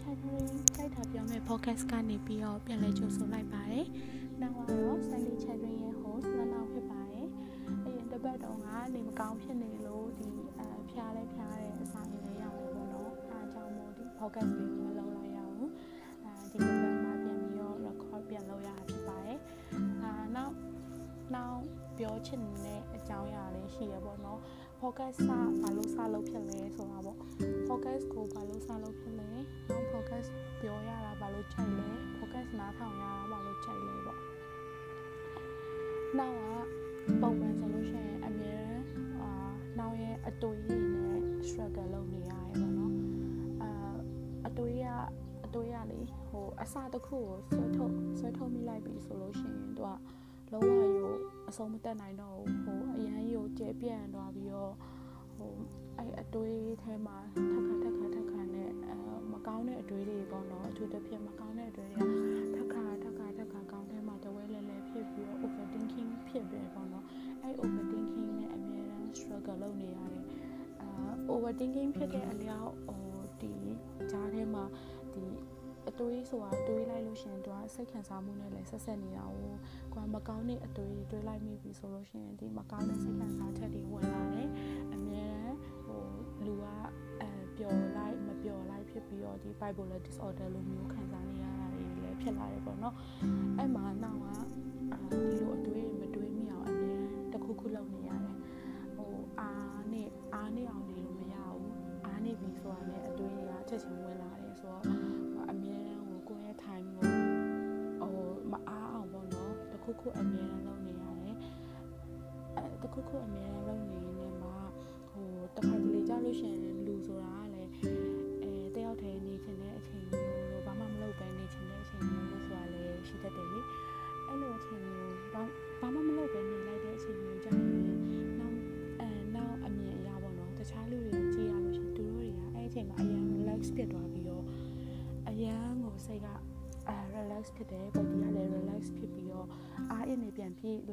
channel တိုက်တာပြောမဲ့ podcast ကနေပြီးတော့ပြန်လဲကြိုဆိုလိုက်ပါတယ်။နောက်ကတော့ Sunday channel ရဲ့ host လလောက်ဖြစ်ပါတယ်။အရင်တစ်ပတ်တုန်းကနေမကောင်းဖြစ်နေလို့ဒီအဖျားလဲဖျားတဲ့အစာရည်လေးရောက်နေပေါ့နော်။အားကြောင့်မို့ဒီ podcast လေးကိုမလုပ်လိုက်ရဘူး။အဲဒီတစ်ပတ်မှာပြန်ပြီးတော့ record ပြန်လုပ်ရတာဖြစ်ပါတယ်။အာနောက်နောက်ပြောချင်တဲ့အကြောင်းအရာလေးရှိရပေါ့နော် focus စဘာလို့စလုပ်ဖြစ်လဲဆိုတာပေါ့ focus ကိုဘာလို့စလုပ်ဖြစ်လဲ လို့ချိန်လဲ focus နားထောင်ရတာဘာလို့ချိန်လဲပေါ့နောက်ကပုံမှန်ဆိုလို့ရှိရင်အမြဲတမ်းအာနောက်ရဲ့အတွေ့အကြုံနဲ့ struggle လုပ်နေရတယ်ပေါ့နော်အာအတွေ့ရအတွေ့ရလေဟိုအစတစ်ခုကိုဆွဲထုတ်ဆွဲထုတ်မိလိုက်ပြီဆိုလို့ရှိရင်သူကလုံးဝရိုအဆုံးမတက်နိုင်တော့ဘူးဟိုအရန်ရိုကျဲပြန့်သွားပြီးတော့ဟိုအဲ့အတွေးထဲမှာထက်ခါထက်ခါထက်ခါနဲ့အဲမ ကောင်းတဲ့အတွေးတွေပေါ့နော်အထူးသဖြင့်မကောင်းတဲ့အတွေးတွေကထက်ခါထက်ခါထက်ခါကောင်းထဲမှာတဝဲလဲလဲဖြစ်ပြီးတော့ overthinking ဖြစ်တယ်ပေါ့နော်အဲ့ overthinking နဲ့အများအား struggle လုပ်နေရတယ်အာ overthinking ဖြစ်တဲ့အလျောက်ဟိုဒီဂျားထဲမှာဒီအတွေးဆိုတာတွေးလိုက်လို့ရှင်သူကစိတ်ခံစားမှုနဲ့လည်းဆက်ဆက်နေတာကိုကိုကမကောင်းတဲ့အတွေးတွေးလိုက်မိပြီဆိုလို့ရှင်ဒီမကောင်းတဲ့စိတ်ခံစားချက်တွေဝင်လာတယ်အများ bipolar disorder လိုမျိုးခံစားနေရတာတွေလည်းဖြစ်လာတယ်ပေါ့နော်အဲ့မှာနောက်ကအာဒီလိုအတွေးမတွေးမိအောင်အများတခုခုလုပ်နေရတယ်ဟိုအားနဲ့အားနဲ့အောင်နေလို့မရဘူးအားနေပြီဆိုတာနဲ့အတွေးတွေကချက်ချင်းဝင်လာတယ်ဆိုတော့အမြဲတမ်းဟိုကိုယ့်ရဲ့ time ကိုဟိုမအားအောင်ပေါ့နော်တခုခုအမြဲတမ်းလုပ်နေရတယ်အဲတခုခုအမြဲတမ်းလုပ်နေနေမှာဟိုတခါတလေကြာလို့ရှိရင်လူဆိုတာ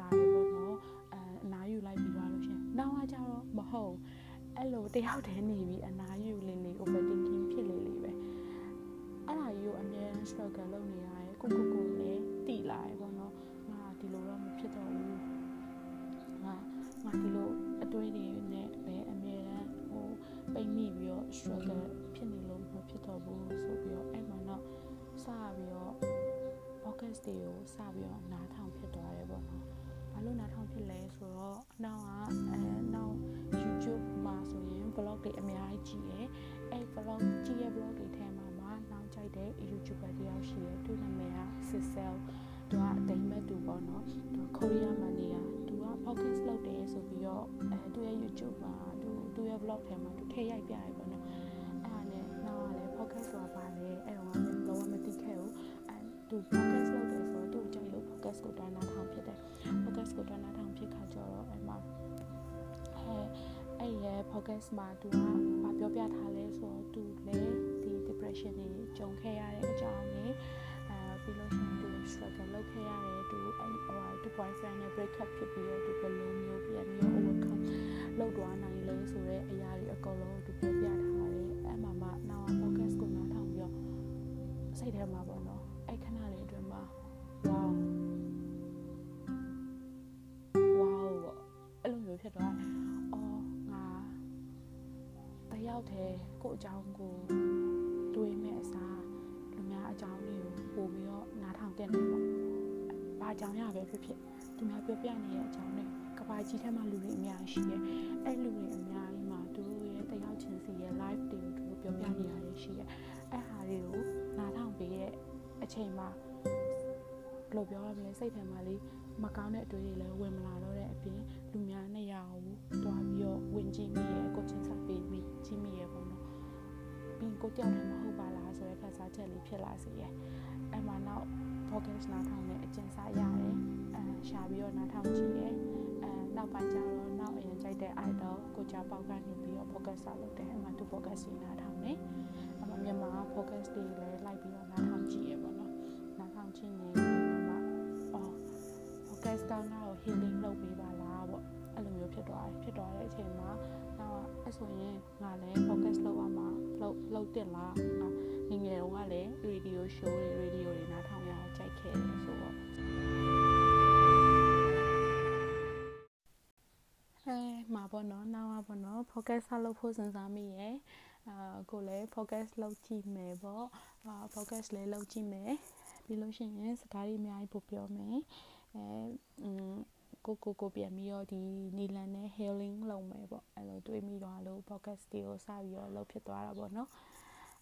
လာတယ်ပေါ့နော်အဲအနားယူလိုက်ပြီးသွားလို့ရှင်နောက်ကကြတော့မဟုတ်အဲ့လိုတယောက်တည်းနေပြီးအနားယူလေးလေး overthinking ဖြစ်လေလေပဲအဲ့ဒါကြီးကိုအမြဲ struggle လုပ်နေရတယ်ကိုကိုကိုလည်းတိလာရပေါ့နော်ငါဒီလိုတော့မဖြစ်တော့ဘူးငါငါဒီလိုအတွေးတွေနဲ့ပဲအမြဲတမ်းဟိုပိတ်မိပြီးတော့ struggle ဖြစ်နေလို့မဖြစ်တော့ဘူးဆိုပြီးတော့အဲ့မှာတော့စပြီးတော့ podcast တွေကိုစပြီးတော့နား လို့နားထောင်ဖြစ်လဲဆိုတော့နောက်ကအဲနောက် YouTube မှာဆိုရင် vlog တွေအများကြီးကြည့်ရယ်အဲ့ vlog ကြည့်ရ vlog တွေထဲမှာမှနောက်ကြိုက်တဲ့ YouTuber တယောက်ရှိရယ်သူ့နာမည်က Sisel သူကဒိမတ်သူပေါ့နော်သူကိုရီးယားမှာနေတာသူက podcast လုပ်တယ်ဆိုပြီးတော့အဲသူရဲ့ YouTube မှာသူသူရဲ့ vlog ထဲမှာသူထည့်ရိုက်ပြရတယ်ပေါ့နော်အဲ့ဒါနဲ့နောက်ကလည်း podcast ဆိုတာပါလေအဲ့တော့ကလုံးဝမသိခဲ့ဘူးအဲသူ podcast လုပ်တယ်ဆိုတော့သူ့ကြိုက်လို့ podcast ကိုတွန်းနာထောင်ဖြစ်တယ် podcast ကိုတွန်းနာထောင်ဖြစ်ခါကျတော့အဲ့မှာအဲအဲ့ရဲ့ podcast မှာသူကဘာပြောပြထားလဲဆိုတော့သူလည်းဒီ depression တွေကြုံခဲ့ရတဲ့အကြောင်းတွေအဲပြီးလို့ရှိရင်သူ struggle လုပ်ခဲ့ရတယ်သူအဲ့ဟိုသူ boyfriend နဲ့ break up ဖြစ်ပြီးတော့သူဘယ်လိုမျိုးပြန်ပြီး overcome လုပ် အကြောင်းရပဲဖြစ်ဖြစ်သူများပြောပြနေတဲ့အကြောင်းတွေကဘာကြီးထဲမှာလူတွေအများကြီးရှိတယ်။အဲ့လူတွေအများကြီးမှာသူတို့ရဲ့တယောက်ချင်းစီရဲ့ live တွေကိုသူတို့ပြောပြနေရတယ်ရှိတယ်။အဲ့ဟာတွေကိုနားထောင်ပေးတဲ့အချိန်မှာဘယ်လိုပြောရမလဲစိတ်ထဲမှာလေးမကောင်းတဲ့အတွေ့အကြုံတွေလည်းဝင်မလာတော့တဲ့အပြင်လူများနဲ့ရအောင်တွားပြီးတော့ဝင်ကြည့်မိရဲ့ကိုချင်းစားပေးပြီးကြည့်မိရဲ့ပေါ့နော်ပြီးကိုတယောက်တည်းမဟုတ်ပါလားဆိုတဲ့ခက်စားချက်လေးဖြစ်လာစေရဲ့အဲ့မှာနောက် podcast နားထောင်တဲ့အကျဉ်းစားရတယ်အဲရှာပြီးတော့နားထောင်ကြည့်ရဲ့အဲနောက်ပိုင်းကျတော့နောက်အရင်ကြိုက်တဲ့ idol ကိုကြပေါက်ကနေပြီးတော့ podcast ဆောက်လုပ်တယ်အဲ့မှာသူ podcast ကြီးနားထောင်နေအဲ့မှာမြန်မာ podcast တွေလည်းလိုက်ပြီးတော့နားထောင်ကြည့်ရဲ့ပေါ့နော်နားထောင်ကြည့်နေတယ်မှာအော် podcast ကငါ့ကို healing လုပ်ပေးပါလားပေါ့အဲ့လိုမျိုးဖြစ်သွားတယ်ဖြစ်သွားတဲ့အချိန်မှာနောက်အဲ့ဆိုရင်ငါလည်း focus လုပ်ရမှာလုပ်လုပ်တင်လား ငါငငယ်တုန်းကလည်း radio show တွေ radio တွေနားထောင်ရအောင်ကြိုက်ခဲ့တယ်ဆိုတော့အဲမှာပေါ့နော်နောက်ပါပေါ့နော် focus ဆက်လုပ်ဖို့စဉ်းစားမိရယ်အာကိုလည်း focus လုပ်ကြည့်မယ်ပေါ့အာ focus လည်းလုပ်ကြည့်မယ်ပြီးလို့ရှိရင်စကားတွေအများကြီးပို့ပြောမယ်အဲကိုကိုကိုပြန်ပြီးတော့ဒီနီလန်နဲ့ healing လုပ်မယ်ပေါ့အဲ့လိုတွေးမိတော့လို့ podcast တွေကိုစပြီးတော့လုပ်ဖြစ်သွားတာပေါ့နော်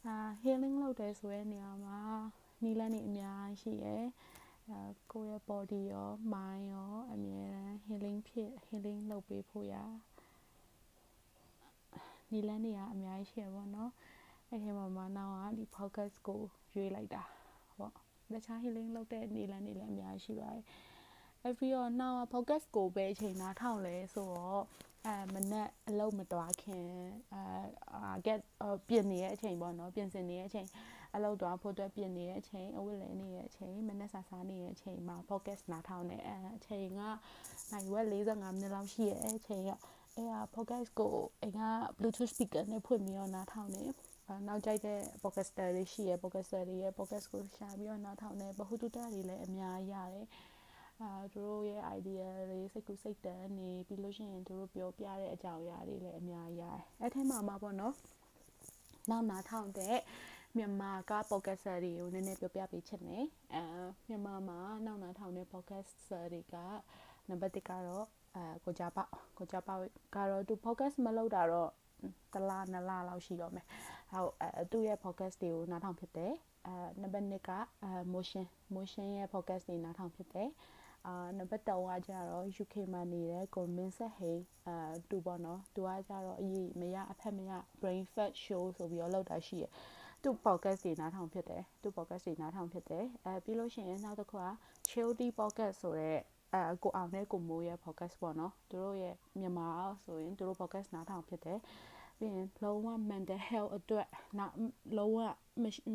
အာ healing လုပ်တယ်ဆိုတဲ့နေရာမှာနီလန်နေအများရှိရယ်အာကိုယ့်ရဲ့ body ရော mind ရောအမြဲတမ်း healing ဖြစ် healing လုပ်ပေးဖို့ရနီလန်နေရအများကြီးရှိရပေါ့နော်အဲ့ဒီမှာမှနောက်ကဒီ podcast ကိုရွေးလိုက်တာပေါ့တခြား healing လုပ်တဲ့နီလန်နေလည်းအများကြီးရှိပါတယ်အဲ့ပြီးတော့နောက် focus ကိုပဲအချိန်နားထောင်လဲဆိုတော့ အဲမနက်အလုပ်မတွားခင်အဲ get ပြင်နေတဲ့အချိန်ပေါ့နော်ပြင်ဆင်နေတဲ့အချိန်အလုပ်တွားဖို့အတွက်ပြင်နေတဲ့အချိန်အဝတ်လဲနေတဲ့အချိန်မနက်စာစားနေတဲ့အချိန်မှာ focus နားထောင်နေအဲအချိန်ကနိုင်ဝက်45မိနစ်လောက်ရှိရဲ့အချိန်ကအဲ focus ကိုအဲက bluetooth speaker နဲ့ဖွင့်ပြီးတော့နားထောင်နေနောက်ကြိုက်တဲ့ podcaster တွေရှိရယ် podcaster တွေရဲ့ podcast ကိုရှာပြီးတော့နားထောင်နေဘ ഹു တုတ္တတွေလည်းအများကြီးရတယ် အာသူတို့ရဲ့ idea တွေစိတ်ကူးစိတ်တမ်းနေပြီးလို့ရှိရင်သူတို့ပြောပြတဲ့အကြောင်းအရာတွေလည်းအများကြီးရတယ်အဲ့ထဲမှာမှာပေါ့နော်နောက်နားထောင်တဲ့မြန်မာက podcaster တွေကိုနည်းနည်းပြောပြပေးချင်တယ်အဲမြန်မာမှာနောက်နားထောင်တဲ့ podcaster တွေကနံပါတ်1ကတော့အဲကိုကြပေါကိုကြပေါကတော့သူ podcast မလုပ်တာတော့တလားနလားလောက်ရှိတော့မယ်ဟုတ်အဲသူ့ရဲ့ podcast တွေကိုနားထောင်ဖြစ်တယ် အဲနံပါတ်2ကအဲ motion motion ရဲ့ podcast တွေနားထောင်ဖြစ်တယ်အာနံပါတ်3ကကျတော့ UK မှာနေတဲ့ကိုမင်းဆက်ဟိန်အာသူပေါ့နော်သူကကျတော့အရေးမရအဖက်မရ brain fat show ဆိုပြီးတော့လောက်တာရှိရသူ podcast တွေနားထောင်ဖြစ်တယ်သူ podcast တွေနားထောင်ဖြစ်တယ်အဲပြီးလို့ရှိရင်နောက်တစ်ခုက Childy podcast ဆိုတဲ့အဲကိုအောင်နဲ့ကိုမိုးရဲ့ podcast ပေါ့နော်သူတို့ရဲ့မြန်မာဆိုရင်သူတို့ podcast နားထောင်ဖြစ်တယ် ပြီးရင်လုံးဝ mental health အတွက်နောက်လုံးဝ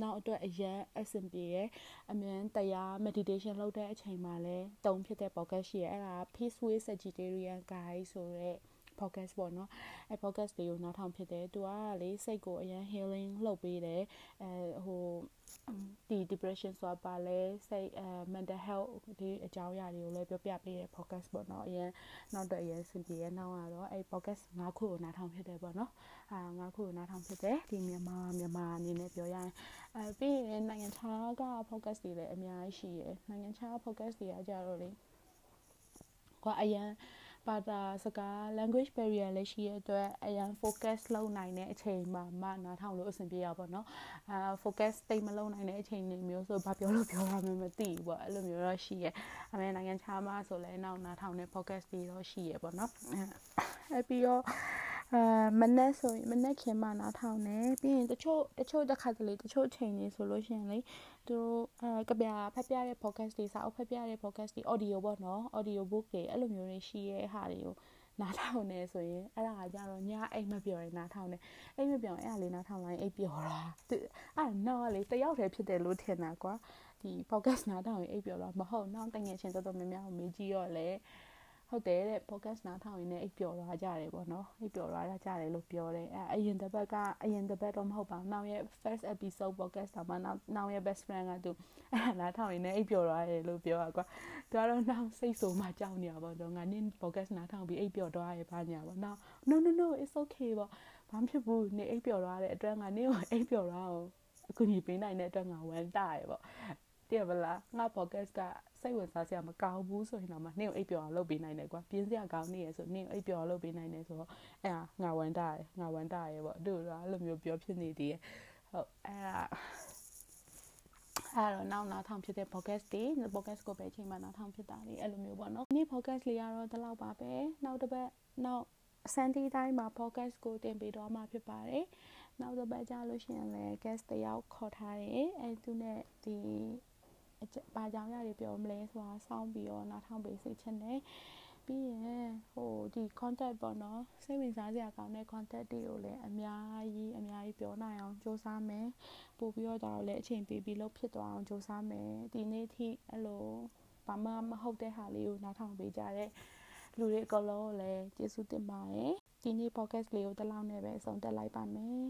နောက်အတွက်အရန်အဆင်ပြေရအမြန်တရား meditation လုပ်တဲ့အချိန်မှာလည်းတုံးဖြစ်တဲ့ podcast ရှိရအဲ့ဒါ peaceful vegetarian guide ဆိုတဲ့ podcast ပေါ့နော်အဲ podcast တွေကိုနားထောင်ဖြစ်တယ်သူကလေစိတ်ကိုအရင် healing လုပ်ပေးတယ်အဲဟိုဒီ depression ဆိုတာပါလဲစိတ်အဲ mental health ဒီအကြောင်းအရာတွေကိုလည်းပြောပြပေးတဲ့ podcast ပေါ့နော်အရင်နောက်တော့အရင်စင်ပြေရဲ့နောက်ကတော့အဲ podcast ၅ခုကိုနားထောင်ဖြစ်တယ်ပေါ့နော်အာ၅ခုကိုနားထောင်ဖြစ်တယ်ဒီမြန်မာမြန်မာအနေနဲ့ပြောရရင်အဲပြီးရင်နိုင်ငံခြားက podcast တွေလည်းအများကြီးရှိရယ်နိုင်ငံခြား podcast တွေကကြတော့လေကွာအရင် ဘာသာစကား language barrier လည်းရှိရတဲ့အတွက်အရန် focus လုပ်နိုင်တဲ့အချိန်မှာမှနားထောင်လို့အဆင်ပြေရပါတော့အာ focus တိတ်မလုပ်နိုင်တဲ့အချိန်တွေမျိုးဆိုဘာပြောလို့ပြောရမှမသိဘူးပေါ့အဲ့လိုမျိုးတော့ရှိရအမေနိုင်ငံခြားမှာဆိုလဲနောက်နားထောင်တဲ့ focus တွေတော့ရှိရပေါ့နော်အဲ့ပြီးတော့ အဲမနက်ဆိုရင်မနက်ခင်မှနားထောင်နေပြီးရင်တချို့တချို့တစ်ခါတလေတချို့ချိန်နေဆိုလို့ရှိရင်လေသူတို့အဲကပြဖတ်ပြတဲ့ podcast တွေစာအုပ်ဖတ်ပြတဲ့ podcast တွေ audio ပေါ့နော် audio book တွေအဲ့လိုမျိုးတွေရှိရဲ့ဟာတွေကိုနားထောင်နေဆိုရင်အဲ့ဒါကကြတော့ညအိမ်မပြော်ရင်နားထောင်နေအိမ်မပြော်ရင်အဲ့ဒါလေးနားထောင်လိုက်အိမ်ပြော်တာအဲ့တော့လေတယောက်တည်းဖြစ်တယ်လို့ထင်တာကွာဒီ podcast နားထောင်ရင်အိမ်ပြော်တော့မဟုတ်နောက်တငယ်ချင်းတော်တော်များများကိုမေးကြည့်တော့လေ ဟုတ်တယ်တဲ့ podcast နားထောင်ရင်းနဲ့အိပ်ပျော်သွားကြတယ်ပေါ့နော်အိပ်ပျော်သွားကြတယ်လို့ပြောတယ်အဲအရင်တစ်ပတ်ကအရင်တစ်ပတ်တော့မဟုတ်ပါဘူးနောက်ရဲ့ first episode podcast မှာနောက်နောက်ရဲ့ best friend ကသူအဲနားထောင်ရင်းနဲ့အိပ်ပျော်သွားတယ်လို့ပြောတာကွာသူကတော့နောက်စိတ်ဆိုးမှကြောက်နေရပါတော့ငါနင်း podcast နားထောင်ပြီးအိပ်ပျော်သွားရပါညာပေါ့နောက် no no no it's okay ပေါ့ဘာမှဖြစ်ဘူးနေအိပ်ပျော်သွားတဲ့အတွက်ငါနင်းကိုအိပ်ပျော်သွားအောင်အခုညီပေးနိုင်တဲ့အတွက်ငါဝမ်းတာရပေါ့ တည်ပါလားငါ podcast ကစိတ်ဝင်စားစရာမကောင်းဘူးဆိုရင်တော့မှနင့်ကိုအိပ်ပျော်အောင်လုပ်ပေးနိုင်တယ်ကွာပြင်းစရာကောင်းနေရဆိုနင့်ကိုအိပ်ပျော်အောင်လုပ်ပေးနိုင်တယ်ဆိုတော့အဲ့ဒါငါဝမ်းတာရငါဝမ်းတာရပေါ့တို့တော့အဲ့လိုမျိုးပြောဖြစ်နေသေးရဲ့ဟုတ်အဲ့ဒါအဲ့တော့နောက်နောက်ထောင်ဖြစ်တဲ့ podcast တွေ podcast ကိုပဲအချိန်မှနောက်ထောင်ဖြစ်တာလေအဲ့လိုမျိုးပေါ့နော်ဒီ podcast လေးကတော့ဒီလောက်ပါပဲနောက်တစ်ပတ်နောက် Sunday တိုင်းမှာ podcast ကိုတင်ပေးတော့မှာဖြစ်ပါတယ်နောက်တစ်ပတ်ကြာလို့ရှိရင်လည်း guest တယောက်ခေါ်ထားတယ်အဲသူနဲ့ဒီ ဘာကြောင့်ရတွေပြောမလဲဆိုတာစောင့်ပြီးတော့နားထောင်ပေးစေချင်တယ်ပြီးရင်ဟိုဒီ contact ပေါ့နော်စိတ်ဝင်စားစရာကောင်းတဲ့ contact တွေကိုလည်းအများကြီးအများကြီးပြောနိုင်အောင်စူးစမ်းမယ်ပို့ပြီးတော့ဒါတော့လည်းအချိန်ပေးပြီးလို့ဖြစ်သွားအောင်စူးစမ်းမယ်ဒီနေ့ထိအဲ့လိုဘာမှမဟုတ်တဲ့ဟာလေးကိုနားထောင်ပေးကြတဲ့လူတွေအကုန်လုံးကိုလည်းကျေးဇူးတင်ပါတယ်ဒီနေ့ podcast လေးကိုတလောက်နဲ့ပဲအဆုံးသတ်လိုက်ပါမယ်